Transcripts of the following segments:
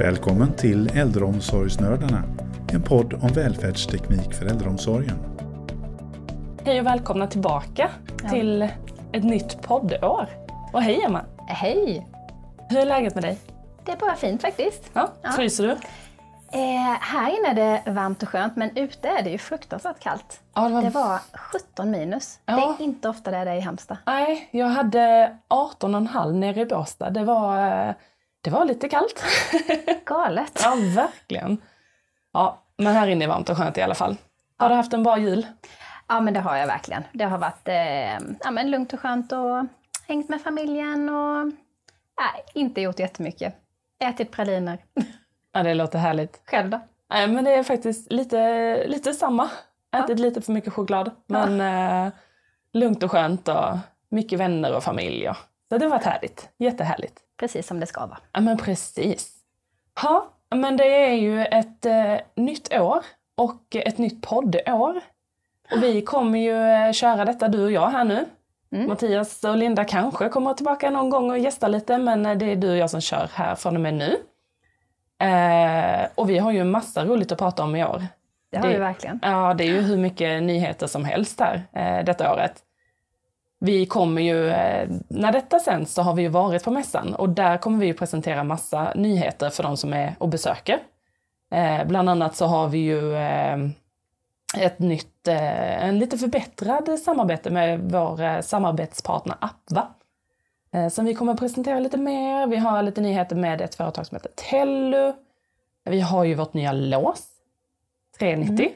Välkommen till Äldreomsorgsnördarna, en podd om välfärdsteknik för äldreomsorgen. Hej och välkomna tillbaka Ja. till ett nytt poddår. Och hej Emma! Hej! Hur är läget med dig? Det är bara fint faktiskt. Ja, Ja. Fryser du? Eh, här inne är det varmt och skönt, men ute är det ju fruktansvärt kallt. Ja, det var... Det var 17 minus. Ja. Det är inte ofta det är det i Halmstad. Nej, jag hade 18,5 nere i Båstad. Det var, eh, det var lite kallt. Galet. ja, verkligen. Ja, men här inne är varmt och skönt i alla fall. Har du haft en bra jul? Ja, men det har jag verkligen. Det har varit eh, ja, men lugnt och skönt och hängt med familjen och nej, inte gjort jättemycket. Ätit praliner. Ja, det låter härligt. Själv då? Nej, men det är faktiskt lite, lite samma. Ätit lite för mycket choklad. Men eh, lugnt och skönt och mycket vänner och familj. Och. Det har varit härligt. Jättehärligt. Precis som det ska vara. Ja, men precis. Ja, men det är ju ett eh, nytt år och ett nytt poddår. Och vi kommer ju eh, köra detta, du och jag här nu. Mm. Mattias och Linda kanske kommer tillbaka någon gång och gästa lite, men eh, det är du och jag som kör här från och med nu. Eh, och vi har ju en massa roligt att prata om i år. Det har Det- vi verkligen. Ja, det är ju hur mycket nyheter som helst här eh, detta året. Vi kommer ju, eh, när detta sänds så har vi ju varit på mässan och där kommer vi ju presentera massa nyheter för de som är och besöker. Eh, bland annat så har vi ju eh, ett nytt, eh, en lite förbättrad samarbete med vår eh, samarbetspartner Apva. Eh, som vi kommer presentera lite mer. Vi har lite nyheter med ett företag som heter Tellu. Vi har ju vårt nya lås 390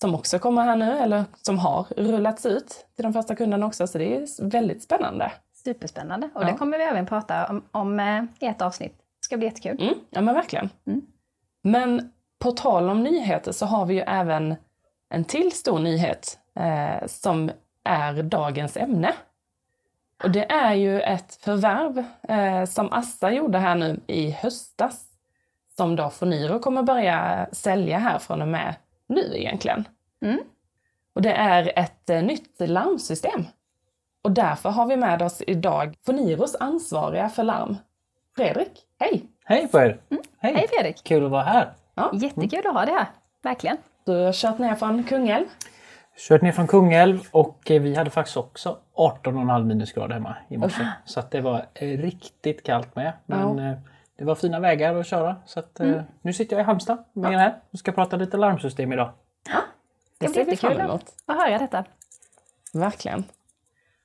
som också kommer här nu, eller som har rullats ut till de första kunderna också, så det är väldigt spännande. Superspännande. Och Ja. det kommer vi även prata om, om eh, i ett avsnitt. Det ska bli jättekul. Mm, ja men verkligen. Mm. Men på tal om nyheter så har vi ju även en till stor nyhet eh, som är dagens ämne. Och det är ju ett förvärv eh, som Assa gjorde här nu i höstas. Som då Foniro kommer börja sälja här från och med nu egentligen. Mm. Och det är ett eh, nytt larmsystem. Och därför har vi med oss idag Foniros ansvariga för larm. Fredrik, hej! Hej på er! Hej. Hej Fredrik! Kul att vara här! Jättekul att ha dig här. Verkligen. Du har kört ner från Kungälv. Kört ner från Kungälv och eh, vi hade faktiskt också 18,5 minusgrader hemma i morse. Så att det var eh, riktigt kallt med. Men eh, det var fina vägar att köra. Så att, eh, nu sitter jag i Halmstad med er här och ska prata lite larmsystem idag. Det Det ser vi fram jättekul emot. att höra detta. Verkligen.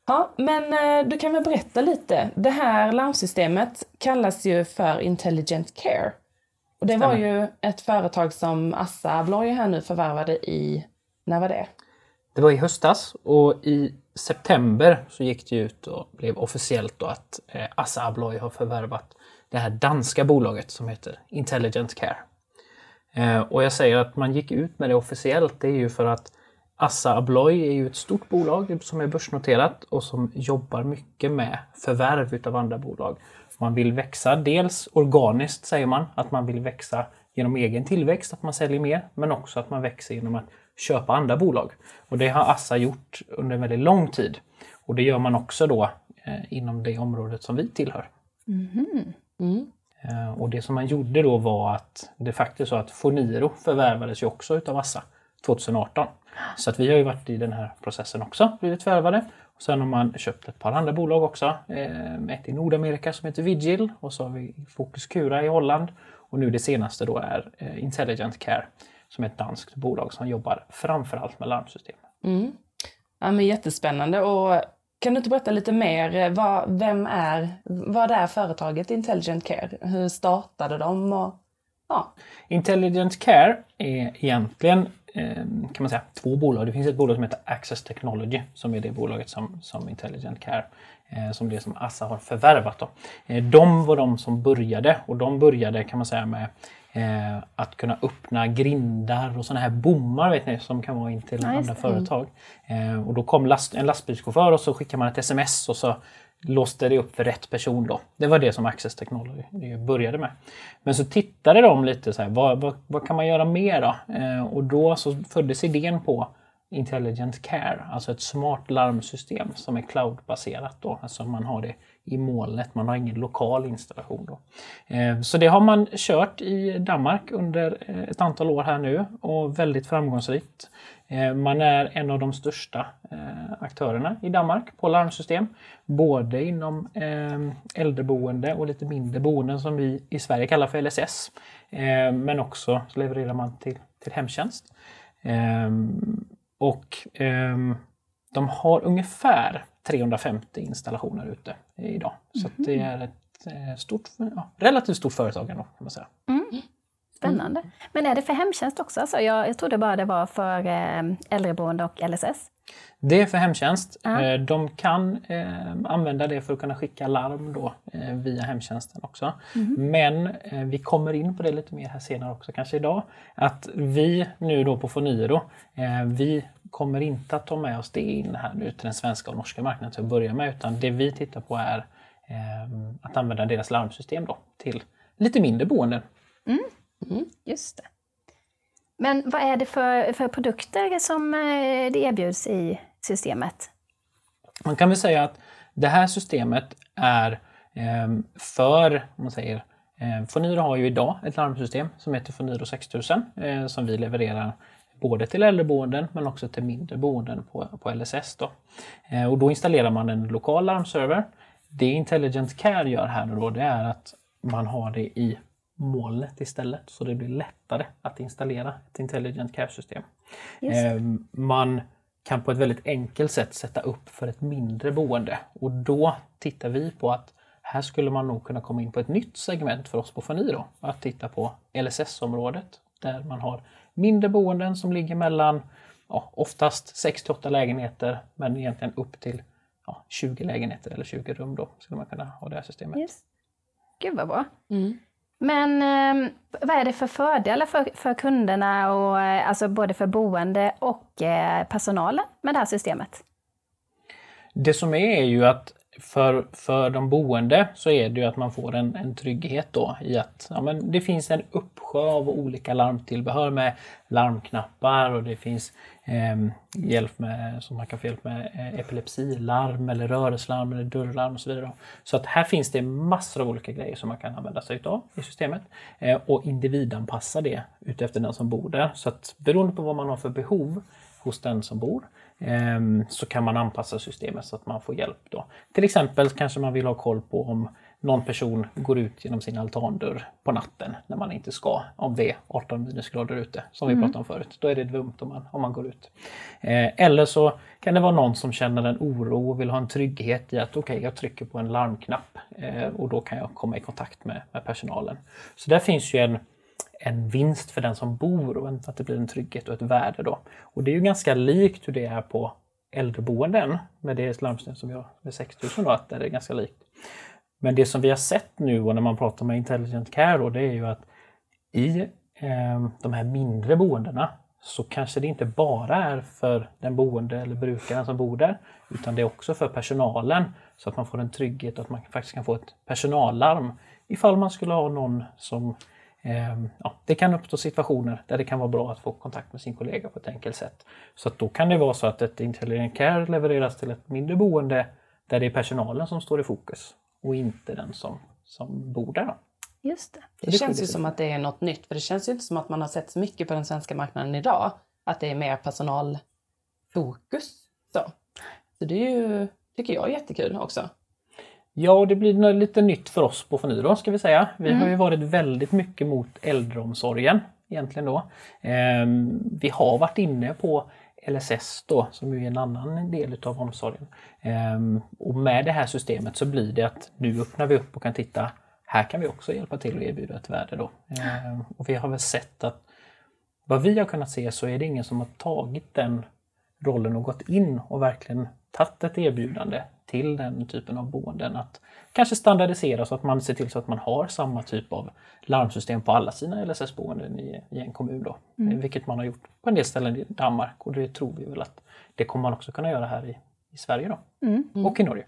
Ja, men eh, du kan väl berätta lite. Det här larmsystemet kallas ju för Intelligent Care. Och det var ju ett företag som Assa Abloy här nu förvärvade i, när var det? Det var i höstas och i september så gick det ut och blev officiellt då att eh, Assa Abloy har förvärvat det här danska bolaget som heter Intelligent Care. Eh, och jag säger att man gick ut med det officiellt, det är ju för att Assa Abloy är ju ett stort bolag som är börsnoterat och som jobbar mycket med förvärv utav andra bolag. Man vill växa dels organiskt säger man, att man vill växa genom egen tillväxt, att man säljer mer, men också att man växer genom att köpa andra bolag. Och det har Assa gjort under en väldigt lång tid. Och det gör man också då eh, inom det området som vi tillhör. Mm. Eh, Och det som man gjorde då var att det faktiskt så att Foniro förvärvades ju också utav Assa 2018. Så att vi har ju varit i den här processen också, blivit förvärvade. Och sen har man köpt ett par andra bolag också. Eh, Ett i Nordamerika som heter Vigil och så har vi Focus Cura i Holland. Och nu det senaste då är eh, Intelligent Care som är ett danskt bolag som jobbar framförallt med larmsystem. Mm. Ja, men jättespännande. Och kan du inte berätta lite mer? eh, Vad, vem är, vad är företaget Intelligent Care? Hur startade de? Och, ja. Intelligent Care är egentligen eh, kan man säga två bolag. Det finns ett bolag som heter Access Technology som är det bolaget som, som Intelligent Care eh, som det som Assa har förvärvat. Då. Eh, de var de som började och de började kan man säga med eh, att kunna öppna grindar och sådana här bommar vet ni, som kan vara in till just andra företag. Eh, och då kom last, en lastbilschaufför och så skickar man ett sms och så låste det upp för rätt person då. Det var det som Access Technology började med. Men så tittade de lite så här, vad, vad, vad kan man göra mer då? Eh, och då så föddes idén på Intelligent Care, alltså ett smart larmsystem som är cloudbaserat då. Alltså man har det i molnet. Man har ingen lokal installation. Då. Eh, så det har man kört i Danmark under eh, ett antal år här nu och väldigt framgångsrikt. Eh, man är en av de största aktörerna i Danmark på larmsystem. Både inom äldreboende och lite mindre boenden som vi i Sverige kallar för LSS. Men också levererar man till, till hemtjänst. Och de har ungefär 350 installationer ute idag. Så mm. det är ett eh, stort, ja, relativt stort företag ändå, kan man säga. Mm. Spännande. Mm. Men är det för hemtjänst också? Alltså jag, jag trodde bara det var för eh, äldreboende och LSS. Det är för hemtjänst. Ja. Eh, de kan använda det för att kunna skicka larm då, via hemtjänsten också. Mm. Men vi kommer in på det lite mer här senare också, kanske idag. Att vi nu då på Foniro, vi kommer inte att ta med oss det in här nu till den svenska och norska marknaden till att börja med, utan det vi tittar på är eh, att använda deras larmsystem då till lite mindre boenden. Mm. Mm, just det. Men vad är det för, för produkter som eh, det erbjuds i systemet? Man kan väl säga att det här systemet är eh, för, man säger, Foniro har ju idag ett larmsystem som heter Foniro 6000 eh, som vi levererar både till äldreboenden men också till mindre boenden på, på LSS. Då. Eh, och då installerar man en lokal larmserver. Det Intelligent Care gör här då, det är att man har det i molnet istället så det blir lättare att installera ett Intelligent Care-system. Eh, man kan på ett väldigt enkelt sätt sätta upp för ett mindre boende och då tittar vi på att här skulle man nog kunna komma in på ett nytt segment för oss på Foniro. Att titta på LSS-området där man har mindre boenden som ligger mellan ja, oftast 6 8 lägenheter men egentligen upp till ja, 20 lägenheter eller 20 rum då skulle man kunna ha det här systemet. Yes. Gud vad bra. Mm. Men eh, vad är det för fördelar för, för kunderna, och, eh, alltså både för boende och eh, personalen med det här systemet? Det som är är ju att för, för de boende så är det ju att man får en, en trygghet då i att ja, men det finns en uppsjö av olika larmtillbehör med larmknappar och det finns eh, hjälp med, som man kan få hjälp med eh, epilepsilarm eller rörelselarm eller dörrlarm och så vidare. Så att här finns det massor av olika grejer som man kan använda sig av i systemet eh, och individanpassa det utefter den som bor där. Så att beroende på vad man har för behov hos den som bor så kan man anpassa systemet så att man får hjälp. Då. Till exempel kanske man vill ha koll på om någon person går ut genom sin altandörr på natten när man inte ska, om det är 18 minusgrader ute, som vi mm. pratade om förut. Då är det dumt om man, om man går ut. Eh, eller så kan det vara någon som känner en oro och vill ha en trygghet i att okej, okay, jag trycker på en larmknapp eh, och då kan jag komma i kontakt med, med personalen. Så där finns ju en en vinst för den som bor och att det blir en trygghet och ett värde. Då. Och det är ju ganska likt hur det är på äldreboenden med det larmsystem som vi har med 6000 då, att det är ganska likt. Men det som vi har sett nu och när man pratar med Intelligent Care då, det är ju att i eh, de här mindre boendena så kanske det inte bara är för den boende eller brukaren som bor där utan det är också för personalen så att man får en trygghet och att man faktiskt kan få ett personallarm ifall man skulle ha någon som ja, det kan uppstå situationer där det kan vara bra att få kontakt med sin kollega på ett enkelt sätt. Så att då kan det vara så att ett Intelligent Care levereras till ett mindre boende där det är personalen som står i fokus och inte den som, som bor där. Just det. Det, det känns ju som att det är något nytt, för det känns ju inte som att man har sett så mycket på den svenska marknaden idag, att det är mer personalfokus. Så, så det är ju, tycker jag är jättekul också. Ja, det blir lite nytt för oss på Foniro ska vi säga. Vi mm. har ju varit väldigt mycket mot äldreomsorgen egentligen då. Eh, vi har varit inne på LSS då, som är en annan del utav omsorgen. Eh, och med det här systemet så blir det att nu öppnar vi upp och kan titta, här kan vi också hjälpa till och erbjuda ett värde då. Eh, och vi har väl sett att vad vi har kunnat se så är det ingen som har tagit den rollen och gått in och verkligen tagit ett erbjudande till den typen av boenden. Att kanske standardisera så att man ser till så att man har samma typ av larmsystem på alla sina LSS-boenden i, i, en kommun. Då. Mm. Vilket man har gjort på en del ställen i Danmark och det tror vi väl att det kommer man också kunna göra här i, i Sverige då. Mm. mm. och i Norge.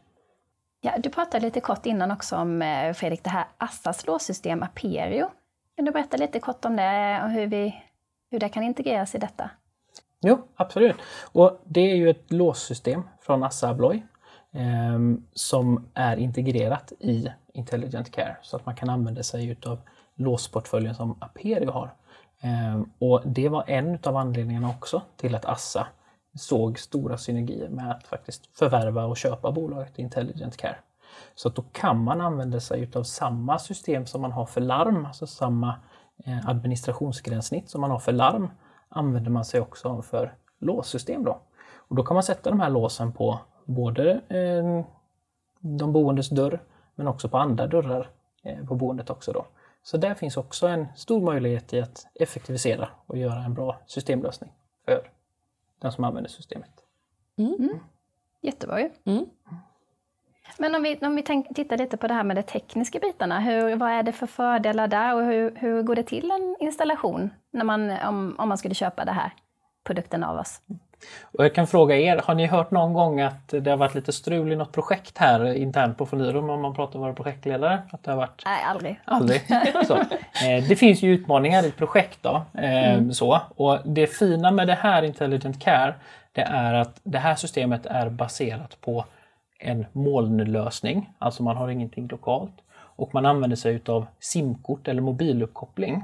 Ja, du pratade lite kort innan också om eh, Fredrik, det här Assas låssystem Aperio. Kan du berätta lite kort om det och hur, vi, hur det kan integreras i detta? Jo, absolut. Och det är ju ett låssystem från Assa Abloy Ehm, som är integrerat i Intelligent Care så att man kan använda sig utav låsportföljen som Aperio har. Ehm, och det var en av anledningarna också till att Assa såg stora synergier med att faktiskt förvärva och köpa bolaget Intelligent Care. Så att då kan man använda sig utav samma system som man har för larm, alltså samma eh, administrationsgränssnitt som man har för larm, använder man sig också av för låssystem. Då. Och då kan man sätta de här låsen på både eh, de boendes dörr men också på andra dörrar eh, på boendet också. Då. Så där finns också en stor möjlighet i att effektivisera och göra en bra systemlösning för den som använder systemet. Mm. Jättebra ju. Mm. Men om vi, om vi tänk, tittar lite på det här med de tekniska bitarna, hur, vad är det för fördelar där och hur, hur går det till en installation när man, om, om man skulle köpa det här produkten av oss? Och jag kan fråga er, har ni hört någon gång att det har varit lite strul i något projekt här internt på Fonirum om man pratar med våra projektledare? Att det har varit... Nej, aldrig. Aldrig. så. Eh, det finns ju utmaningar i projekt då. Eh, mm. så. Och det fina med det här Intelligent Care det är att det här systemet är baserat på en molnlösning, alltså man har ingenting lokalt. Och man använder sig utav simkort eller mobiluppkoppling.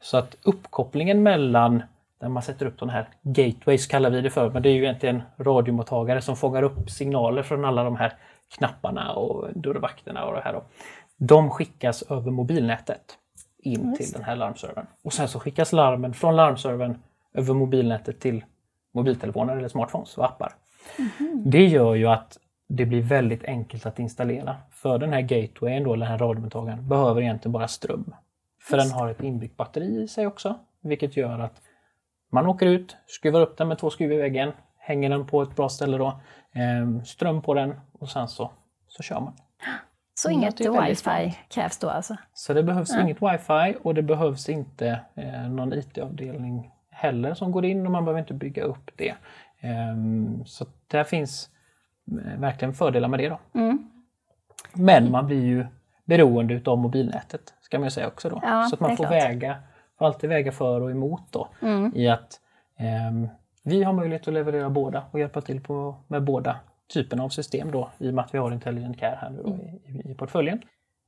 Så att uppkopplingen mellan där man sätter upp de här gateways kallar vi det för, men det är ju egentligen radiomottagare som fångar upp signaler från alla de här knapparna och dörrvakterna och det här. Då. De skickas över mobilnätet in till den här larmservern. Och sen så skickas larmen från larmservern över mobilnätet till mobiltelefoner eller smartphones och appar. Mm. Det gör ju att det blir väldigt enkelt att installera. För den här gatewayen, då, den här radiomottagaren, behöver egentligen bara ström. För Just. den har ett inbyggt batteri i sig också, vilket gör att man åker ut, skruvar upp den med två skruvar i väggen, hänger den på ett bra ställe då, eh, ström på den och sen så, så kör man. Så inget wifi krävs då alltså? Så det behövs ja. inget wifi och det behövs inte eh, någon IT-avdelning heller som går in och man behöver inte bygga upp det. Eh, så där finns eh, verkligen fördelar med det. Då. Mm. Men man blir ju beroende utav mobilnätet, ska man säga också då. Ja, så att man får klart. väga får alltid väga för och emot då. Mm. I att eh, vi har möjlighet att leverera båda och hjälpa till på, med båda typerna av system då i och med att vi har Intelligent Care här nu då mm. i, i, portföljen.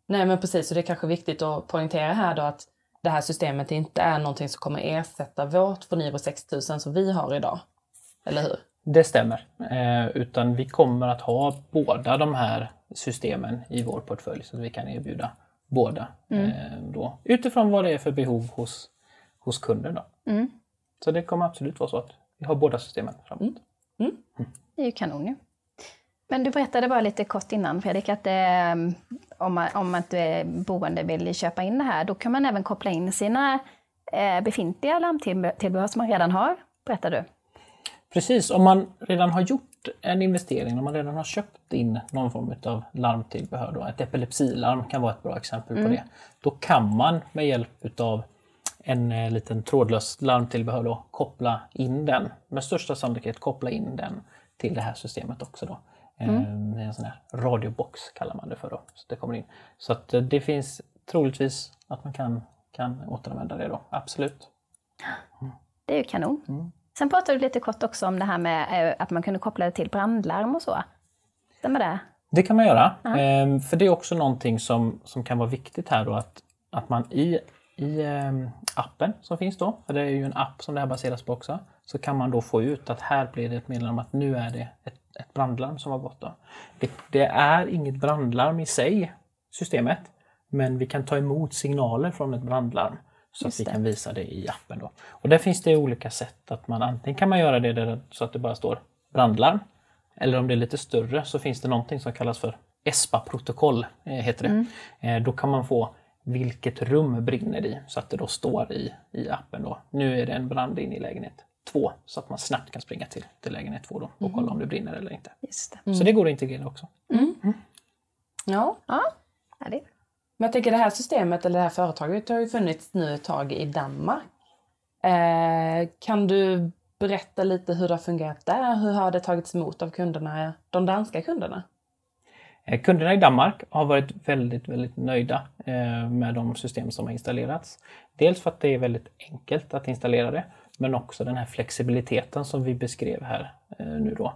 Nej men precis, och det är kanske viktigt att poängtera här då att det här systemet inte är någonting som kommer ersätta vårt Foniro 6000 som vi har idag. Eller hur? Det stämmer. Eh, utan vi kommer att ha båda de här systemen i vår portfölj så att vi kan erbjuda båda. Mm. Eh, då, utifrån vad det är för behov hos, hos kunden. Då. Mm. Så det kommer absolut vara så att vi har båda systemen framåt. Mm. mm. mm. Det är ju kanon ju. Men du berättade bara lite kort innan Fredrik att eh, om, man, om ett boende vill köpa in det här, då kan man även koppla in sina eh, befintliga larmtillbehör som man redan har, berättar du. Precis, om man redan har gjort en investering, om man redan har köpt in någon form av larmtillbehör, då, ett epilepsilarm kan vara ett bra exempel mm. på det. Då kan man med hjälp av en eh, liten trådlös larmtillbehör då, koppla in den, med största sannolikhet koppla in den till det här systemet också. Då. Mm. Eh, en sån här radiobox kallar man det för. Då, så det kommer in. Så att eh, det finns troligtvis att man kan, kan återanvända det då, absolut. Mm. Det är ju kanon. Sen pratade du lite kort också om det här med eh, att man kunde koppla det till brandlarm och så. Stämmer det? Det kan man göra. Ehm, för det är också någonting som, som kan vara viktigt här då att, att man i, i ehm, appen som finns då, för det är ju en app som det här baseras på också, så kan man då få ut att här blir det ett meddelande om att nu är det ett, ett brandlarm som har gått. Då. Det, det är inget brandlarm i sig, systemet, men vi kan ta emot signaler från ett brandlarm. Så att vi kan visa det i appen. Då. Och där finns det olika sätt. att man Antingen kan man göra det där, så att det bara står brandlarm. Eller om det är lite större så finns det någonting som kallas för ESPA-protokoll. Eh, heter det. Mm. Eh, då kan man få vilket rum brinner i så att det då står i, i appen. Då. Nu är det en brand in i lägenhet 2 så att man snabbt kan springa till, till lägenhet 2 och mm. kolla om det brinner eller inte. Just det. Så det går att integrera också. Mm. mm. Ja, ja. Härligt. Men jag tänker det här systemet, eller det här företaget, har ju funnits nu ett tag i Danmark. Eh, kan du berätta lite hur det har fungerat där? Hur har det tagits emot av kunderna, de danska kunderna? Eh, kunderna i Danmark har varit väldigt, väldigt nöjda eh, med de system som har installerats. Dels för att det är väldigt enkelt att installera det, men också den här flexibiliteten som vi beskrev här eh, nu då.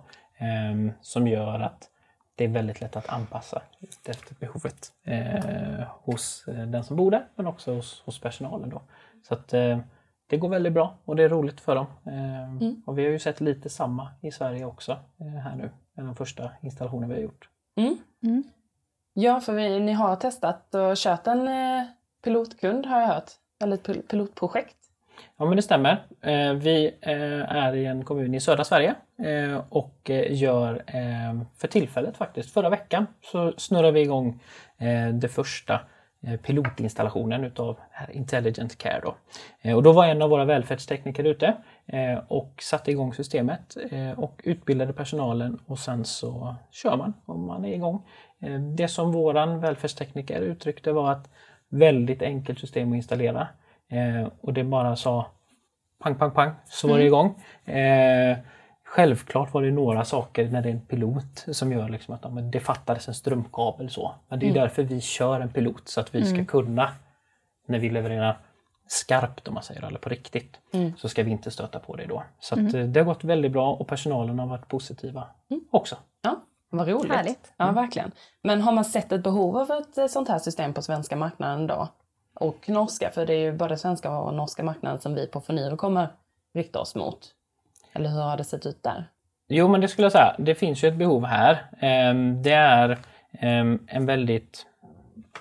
Som gör att det är väldigt lätt att anpassa efter behovet eh, hos eh, den som bor där men också hos, hos personalen. Då. Så att, eh, det går väldigt bra och det är roligt för dem. Eh, mm. Och vi har ju sett lite samma i Sverige också eh, här nu, den första installationen vi har gjort. Mm. Mm. Ja, för vi, ni har testat och kört en eh, pilotkund har jag hört, eller ett pilotprojekt. Ja men det stämmer. Eh, vi eh, är i en kommun i södra Sverige och gör för tillfället faktiskt, förra veckan, så snurrar vi igång det första pilotinstallationen utav Intelligent Care. Då. Och då var en av våra välfärdstekniker ute och satte igång systemet och utbildade personalen och sen så kör man om man är igång. Det som våran välfärdstekniker uttryckte var att väldigt enkelt system att installera. Eh, och det bara sa pang, pang, pang, så var det mm. igång. Eh, självklart var det några saker när det är en pilot som gör liksom att ja, men det fattades en strömkabel så. Men det är mm. därför vi kör en pilot så att vi ska mm. kunna när vi levererar skarpt om man säger eller på riktigt mm. så ska vi inte stöta på det då. Så att, mm. det har gått väldigt bra och personalen har varit positiva mm. också. Ja, vad roligt. Härligt. Ja, verkligen. Men har man sett ett behov av ett eh, sånt här system på svenska marknaden då? och norska, för det är ju både svenska och norska marknaden som vi på Forniro kommer rikta oss mot. Eller hur har det sett ut där? Jo, men det skulle jag säga. Det finns ju ett behov här. Ehm, det är ehm, en väldigt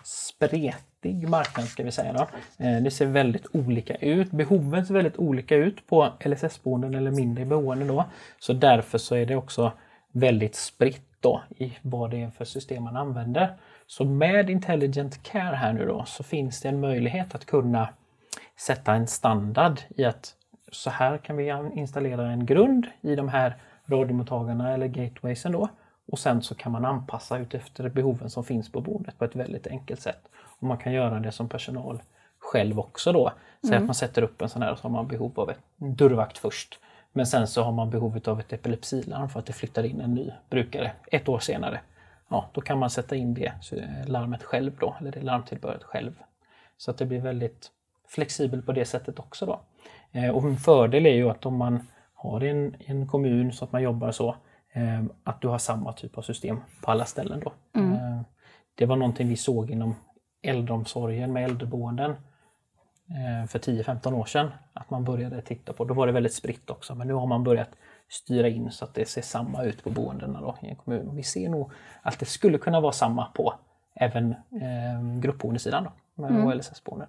spretig marknad ska vi säga. Då. Ehm, det ser väldigt olika ut. Behoven ser väldigt olika ut på LSS-boenden eller mindre boenden. Då. Så därför så är det också väldigt spritt då i vad det är för system man använder. Så med Intelligent Care här nu då så finns det en möjlighet att kunna sätta en standard i att så här kan vi installera en grund i de här radiomottagarna eller gatewaysen då. Och sen så kan man anpassa ut efter behoven som finns på bordet på ett väldigt enkelt sätt. Och man kan göra det som personal själv också då. Säg mm. att man sätter upp en sån här och så har man behov av en dörrvakt först. Men sen så har man behovet av ett epilepsilarm för att det flyttar in en ny brukare ett år senare ja, då kan man sätta in det larmet själv då, eller det larmtillbehöret själv. Så att det blir väldigt flexibelt på det sättet också då. Eh, och en fördel är ju att om man har en, en kommun så att man jobbar så, eh, att du har samma typ av system på alla ställen då. Mm. Eh, det var någonting vi såg inom äldreomsorgen med äldreboenden för 10-15 år sedan. Att man började titta på, då var det väldigt spritt också, men nu har man börjat styra in så att det ser samma ut på boendena då, i en kommun. Vi ser nog att det skulle kunna vara samma på även eh, gruppboendesidan då, med mm. HLSS-boenden.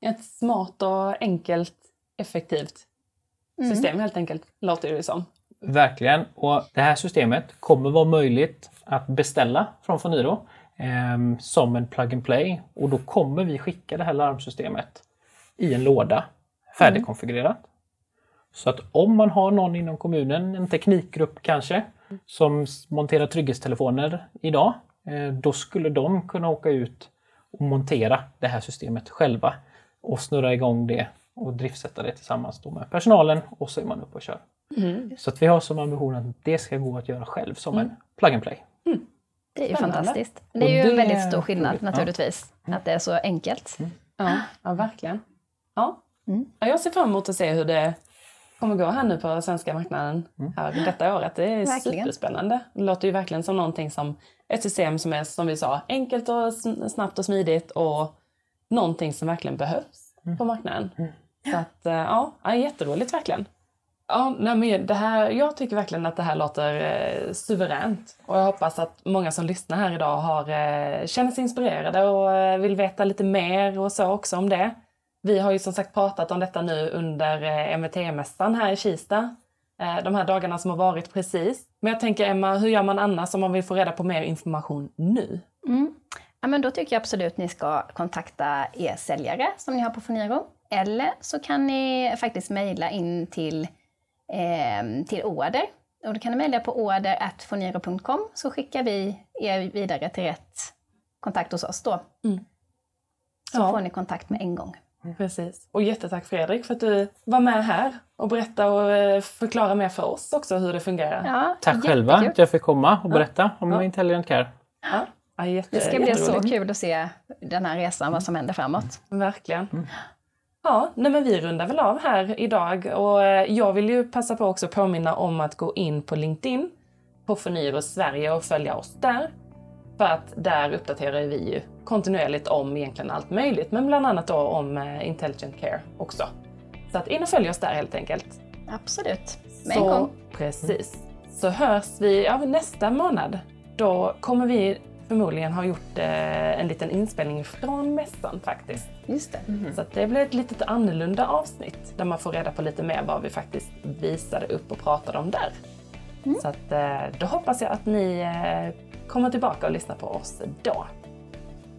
Ett smart och enkelt, effektivt mm. system mm. helt enkelt, låter det som. Verkligen, och det här systemet kommer vara möjligt att beställa från Foniro eh, som en plug and play och då kommer vi skicka det här larmsystemet i en låda färdigkonfigurerat. Mm. Så att om man har någon inom kommunen, en teknikgrupp kanske, som monterar trygghetstelefoner idag, eh, då skulle de kunna åka ut och montera det här systemet själva och snurra igång det och driftsätta det tillsammans med personalen och så är man uppe och kör. Mm. Så att vi har som ambition att det ska gå att göra själv som mm. en plug and play. Mm. Det är ju Spännande. fantastiskt. Det är ju en väldigt stor skillnad naturligtvis, ja. att det är så enkelt. Mm. Ja, ja, verkligen. Ja. Mm. Jag ser fram emot att se hur det kommer gå här nu på svenska marknaden mm. här detta året. Det är verkligen. superspännande. Det låter ju verkligen som någonting som ett system som är, som vi sa, enkelt och snabbt och smidigt och någonting som verkligen behövs mm. på marknaden. Så att, eh, ja, jätteroligt verkligen. Ja, nej, men det här, jag tycker verkligen att det här låter eh, suveränt och jag hoppas att många som lyssnar här idag har, eh, känner sig inspirerade och eh, vill veta lite mer och så också om det. Vi har ju som sagt pratat om detta nu under eh, MVT-mässan här i Kista. Eh, de här dagarna som har varit precis. Men jag tänker Emma, hur gör man annars om man vill få reda på mer information nu? Mm. Ja, men då tycker jag absolut ni ska kontakta er säljare som ni har på Foniro. Eller så kan ni faktiskt mejla in till, eh, till order. Och då kan ni mejla på order.foniro.com så skickar vi er vidare till rätt kontakt hos oss då. Mm. Så ja. får ni kontakt med en gång. Precis. Och jättetack Fredrik för att du var med här och berätta och eh, förklara mer för oss också hur det fungerar. Ja, Tack jättekul. själva att jag fick komma och berätta ja. om ja. Intelligent Care. Ja. Ja, jätte, det ska bli så kul att se den här resan, vad som händer framåt. Verkligen. Mm. Ja, nej men vi rundar väl av här idag och eh, jag vill ju passa på också att påminna om att gå in på LinkedIn på Fonyrus Sverige och följa oss där. För att där uppdaterar vi ju kontinuerligt om egentligen allt möjligt, men bland annat då om eh, Intelligent Care också. Så att in och följ oss där helt enkelt. Absolut. Med en gång. precis. Så hörs vi ja, nästa månad. Då kommer vi förmodligen ha gjort eh, en liten inspelning från mässan faktiskt. Just det. Så att det blir ett lite annorlunda avsnitt där man får reda på lite mer vad vi faktiskt visade upp och pratade om där. Så att, eh, då hoppas jag att ni eh, kommer tillbaka och lyssnar på oss då.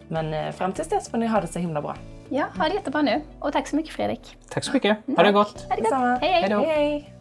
Men fram tills dess får ni ha det så himla bra. Ja, ha det jättebra nu. Och tack så mycket Fredrik. Tack så mycket. Ha det gott! Ha det gott. Hej hej! Hej då. hej.